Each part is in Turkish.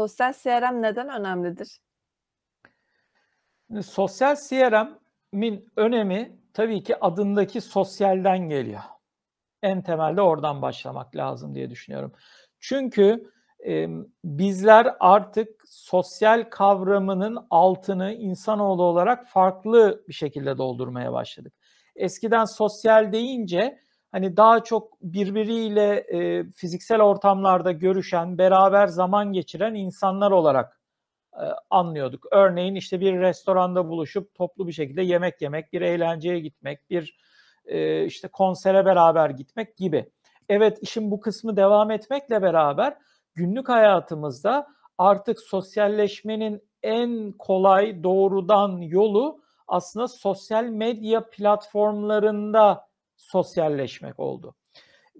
sosyal CRM neden önemlidir? Sosyal CRM'in önemi tabii ki adındaki sosyalden geliyor. En temelde oradan başlamak lazım diye düşünüyorum. Çünkü e, bizler artık sosyal kavramının altını insanoğlu olarak farklı bir şekilde doldurmaya başladık. Eskiden sosyal deyince hani daha çok birbiriyle e, fiziksel ortamlarda görüşen, beraber zaman geçiren insanlar olarak e, anlıyorduk. Örneğin işte bir restoranda buluşup toplu bir şekilde yemek yemek, bir eğlenceye gitmek, bir e, işte konsere beraber gitmek gibi. Evet işin bu kısmı devam etmekle beraber günlük hayatımızda artık sosyalleşmenin en kolay doğrudan yolu aslında sosyal medya platformlarında sosyalleşmek oldu.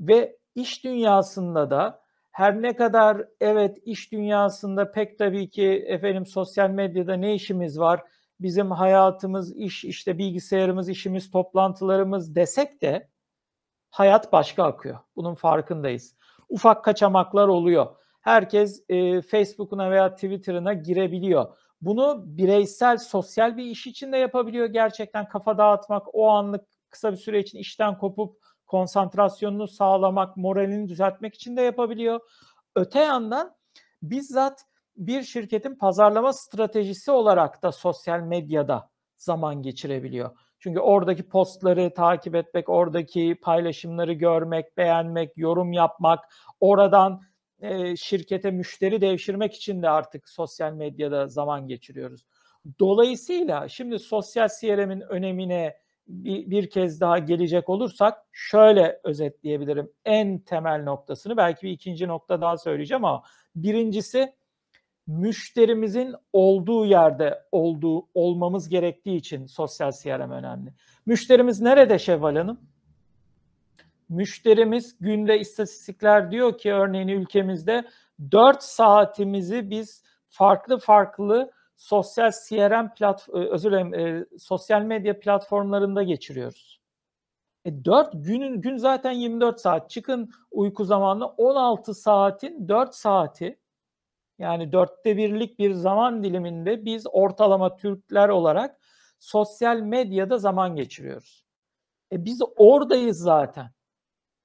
Ve iş dünyasında da her ne kadar evet iş dünyasında pek tabii ki efendim sosyal medyada ne işimiz var? Bizim hayatımız, iş, işte bilgisayarımız, işimiz, toplantılarımız desek de hayat başka akıyor. Bunun farkındayız. Ufak kaçamaklar oluyor. Herkes e, Facebook'una veya Twitter'ına girebiliyor. Bunu bireysel, sosyal bir iş için de yapabiliyor. Gerçekten kafa dağıtmak, o anlık kısa bir süre için işten kopup konsantrasyonunu sağlamak, moralini düzeltmek için de yapabiliyor. Öte yandan bizzat bir şirketin pazarlama stratejisi olarak da sosyal medyada zaman geçirebiliyor. Çünkü oradaki postları takip etmek, oradaki paylaşımları görmek, beğenmek, yorum yapmak, oradan e, şirkete müşteri devşirmek için de artık sosyal medyada zaman geçiriyoruz. Dolayısıyla şimdi sosyal CRM'in önemine bir, bir kez daha gelecek olursak şöyle özetleyebilirim. En temel noktasını belki bir ikinci nokta daha söyleyeceğim ama birincisi müşterimizin olduğu yerde olduğu olmamız gerektiği için sosyal CRM önemli. Müşterimiz nerede Şevval Hanım? Müşterimiz günde istatistikler diyor ki örneğin ülkemizde 4 saatimizi biz farklı farklı sosyal CRM plat e, özür dilerim e, sosyal medya platformlarında geçiriyoruz. E 4 günün gün zaten 24 saat. Çıkın uyku zamanı 16 saatin 4 saati yani dörtte birlik bir zaman diliminde biz ortalama Türkler olarak sosyal medyada zaman geçiriyoruz. E biz oradayız zaten.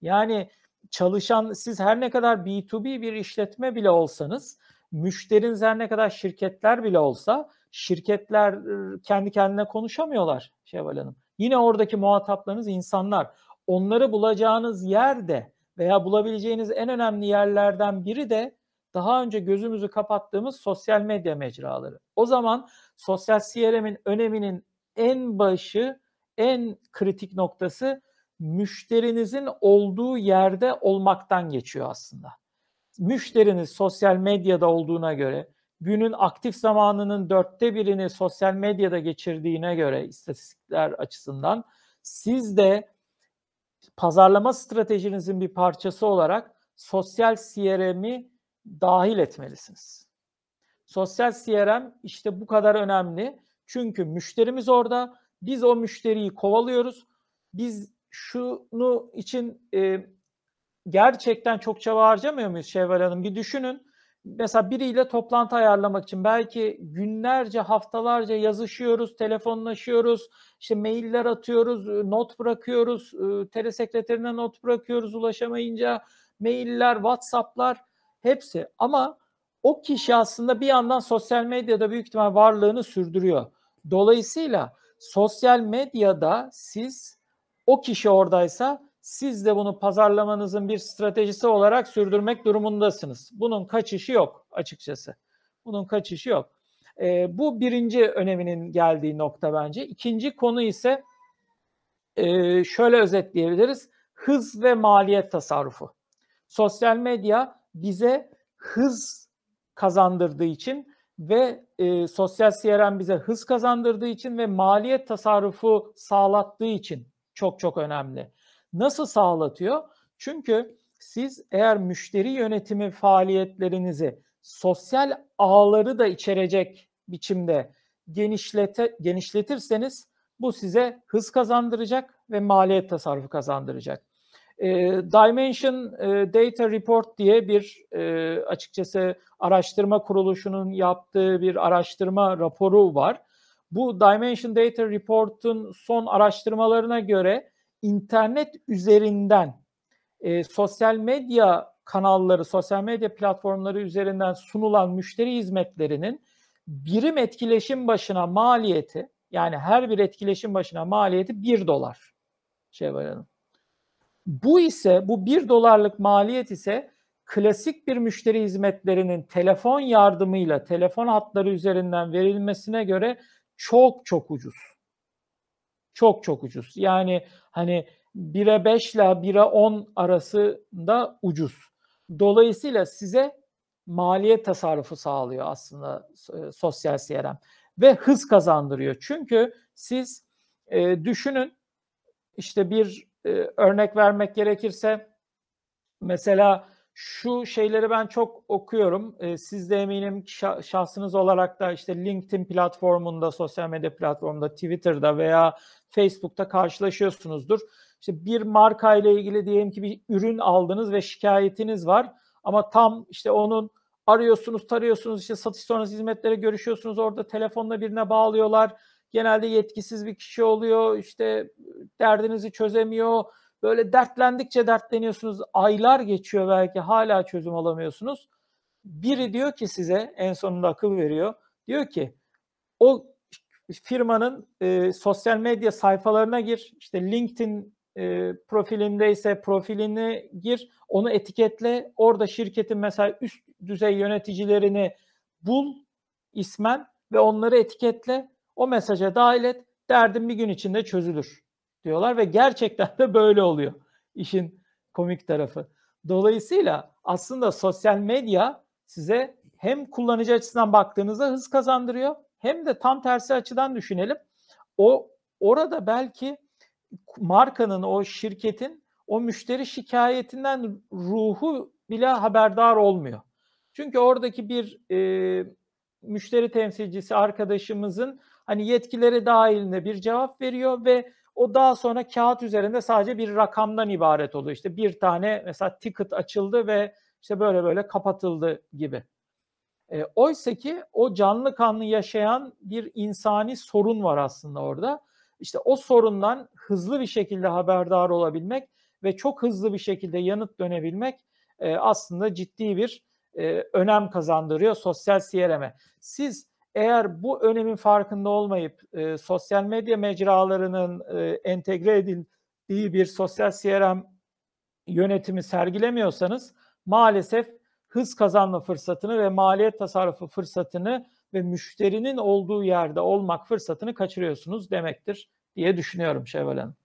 Yani çalışan siz her ne kadar B2B bir işletme bile olsanız müşteriniz her ne kadar şirketler bile olsa şirketler kendi kendine konuşamıyorlar Şevval Hanım. Yine oradaki muhataplarınız insanlar. Onları bulacağınız yerde veya bulabileceğiniz en önemli yerlerden biri de daha önce gözümüzü kapattığımız sosyal medya mecraları. O zaman sosyal CRM'in öneminin en başı, en kritik noktası müşterinizin olduğu yerde olmaktan geçiyor aslında. Müşteriniz sosyal medyada olduğuna göre, günün aktif zamanının dörtte birini sosyal medyada geçirdiğine göre istatistikler açısından siz de pazarlama stratejinizin bir parçası olarak sosyal CRM'i dahil etmelisiniz. Sosyal CRM işte bu kadar önemli. Çünkü müşterimiz orada. Biz o müşteriyi kovalıyoruz. Biz şunu için e, gerçekten çok çaba harcamıyor muyuz Şevval Hanım? Bir düşünün. Mesela biriyle toplantı ayarlamak için belki günlerce, haftalarca yazışıyoruz, telefonlaşıyoruz, işte mailler atıyoruz, not bırakıyoruz, telesekreterine not bırakıyoruz ulaşamayınca, mailler, WhatsApp'lar hepsi. Ama o kişi aslında bir yandan sosyal medyada büyük ihtimal varlığını sürdürüyor. Dolayısıyla sosyal medyada siz o kişi oradaysa siz de bunu pazarlamanızın bir stratejisi olarak sürdürmek durumundasınız. Bunun kaçışı yok açıkçası. Bunun kaçışı yok. E, bu birinci öneminin geldiği nokta bence. İkinci konu ise e, şöyle özetleyebiliriz. Hız ve maliyet tasarrufu. Sosyal medya bize hız kazandırdığı için ve e, sosyal CRM bize hız kazandırdığı için ve maliyet tasarrufu sağlattığı için çok çok önemli. Nasıl sağlatıyor? Çünkü siz eğer müşteri yönetimi faaliyetlerinizi sosyal ağları da içerecek biçimde genişlete, genişletirseniz bu size hız kazandıracak ve maliyet tasarrufu kazandıracak. E, Dimension e, Data Report diye bir e, açıkçası araştırma kuruluşunun yaptığı bir araştırma raporu var. Bu Dimension Data Report'un son araştırmalarına göre internet üzerinden e, sosyal medya kanalları, sosyal medya platformları üzerinden sunulan müşteri hizmetlerinin birim etkileşim başına maliyeti yani her bir etkileşim başına maliyeti 1 dolar. Şevval Hanım. Bu ise bu 1 dolarlık maliyet ise klasik bir müşteri hizmetlerinin telefon yardımıyla telefon hatları üzerinden verilmesine göre çok çok ucuz. Çok çok ucuz. Yani hani 1'e 5 ile 1'e 10 arasında ucuz. Dolayısıyla size maliyet tasarrufu sağlıyor aslında e, sosyal CRM ve hız kazandırıyor. Çünkü siz e, düşünün işte bir e, örnek vermek gerekirse mesela şu şeyleri ben çok okuyorum. E, siz de eminim şahsınız olarak da işte LinkedIn platformunda, sosyal medya platformunda, Twitter'da veya Facebook'ta karşılaşıyorsunuzdur. İşte bir marka ile ilgili diyelim ki bir ürün aldınız ve şikayetiniz var ama tam işte onun arıyorsunuz, tarıyorsunuz, işte satış sonrası hizmetlere görüşüyorsunuz. Orada telefonla birine bağlıyorlar. Genelde yetkisiz bir kişi oluyor. işte derdinizi çözemiyor. Böyle dertlendikçe dertleniyorsunuz. Aylar geçiyor belki hala çözüm alamıyorsunuz. Biri diyor ki size en sonunda akıl veriyor. Diyor ki o firmanın e, sosyal medya sayfalarına gir. İşte LinkedIn e, profilindeyse profilini gir, onu etiketle. Orada şirketin mesela üst düzey yöneticilerini bul ismen ve onları etiketle. O mesaja dahil et. Derdin bir gün içinde çözülür diyorlar ve gerçekten de böyle oluyor. işin komik tarafı. Dolayısıyla aslında sosyal medya size hem kullanıcı açısından baktığınızda hız kazandırıyor hem de tam tersi açıdan düşünelim. O orada belki markanın, o şirketin o müşteri şikayetinden ruhu bile haberdar olmuyor. Çünkü oradaki bir e, müşteri temsilcisi arkadaşımızın hani yetkileri dahilinde bir cevap veriyor ve o daha sonra kağıt üzerinde sadece bir rakamdan ibaret oluyor. İşte bir tane mesela ticket açıldı ve işte böyle böyle kapatıldı gibi. E, Oysa ki o canlı kanlı yaşayan bir insani sorun var aslında orada. İşte o sorundan hızlı bir şekilde haberdar olabilmek ve çok hızlı bir şekilde yanıt dönebilmek e, aslında ciddi bir e, önem kazandırıyor sosyal CRM'e. Siz eğer bu önemin farkında olmayıp e, sosyal medya mecralarının e, entegre edildiği bir sosyal CRM yönetimi sergilemiyorsanız maalesef hız kazanma fırsatını ve maliyet tasarrufu fırsatını ve müşterinin olduğu yerde olmak fırsatını kaçırıyorsunuz demektir diye düşünüyorum Şevval Hanım.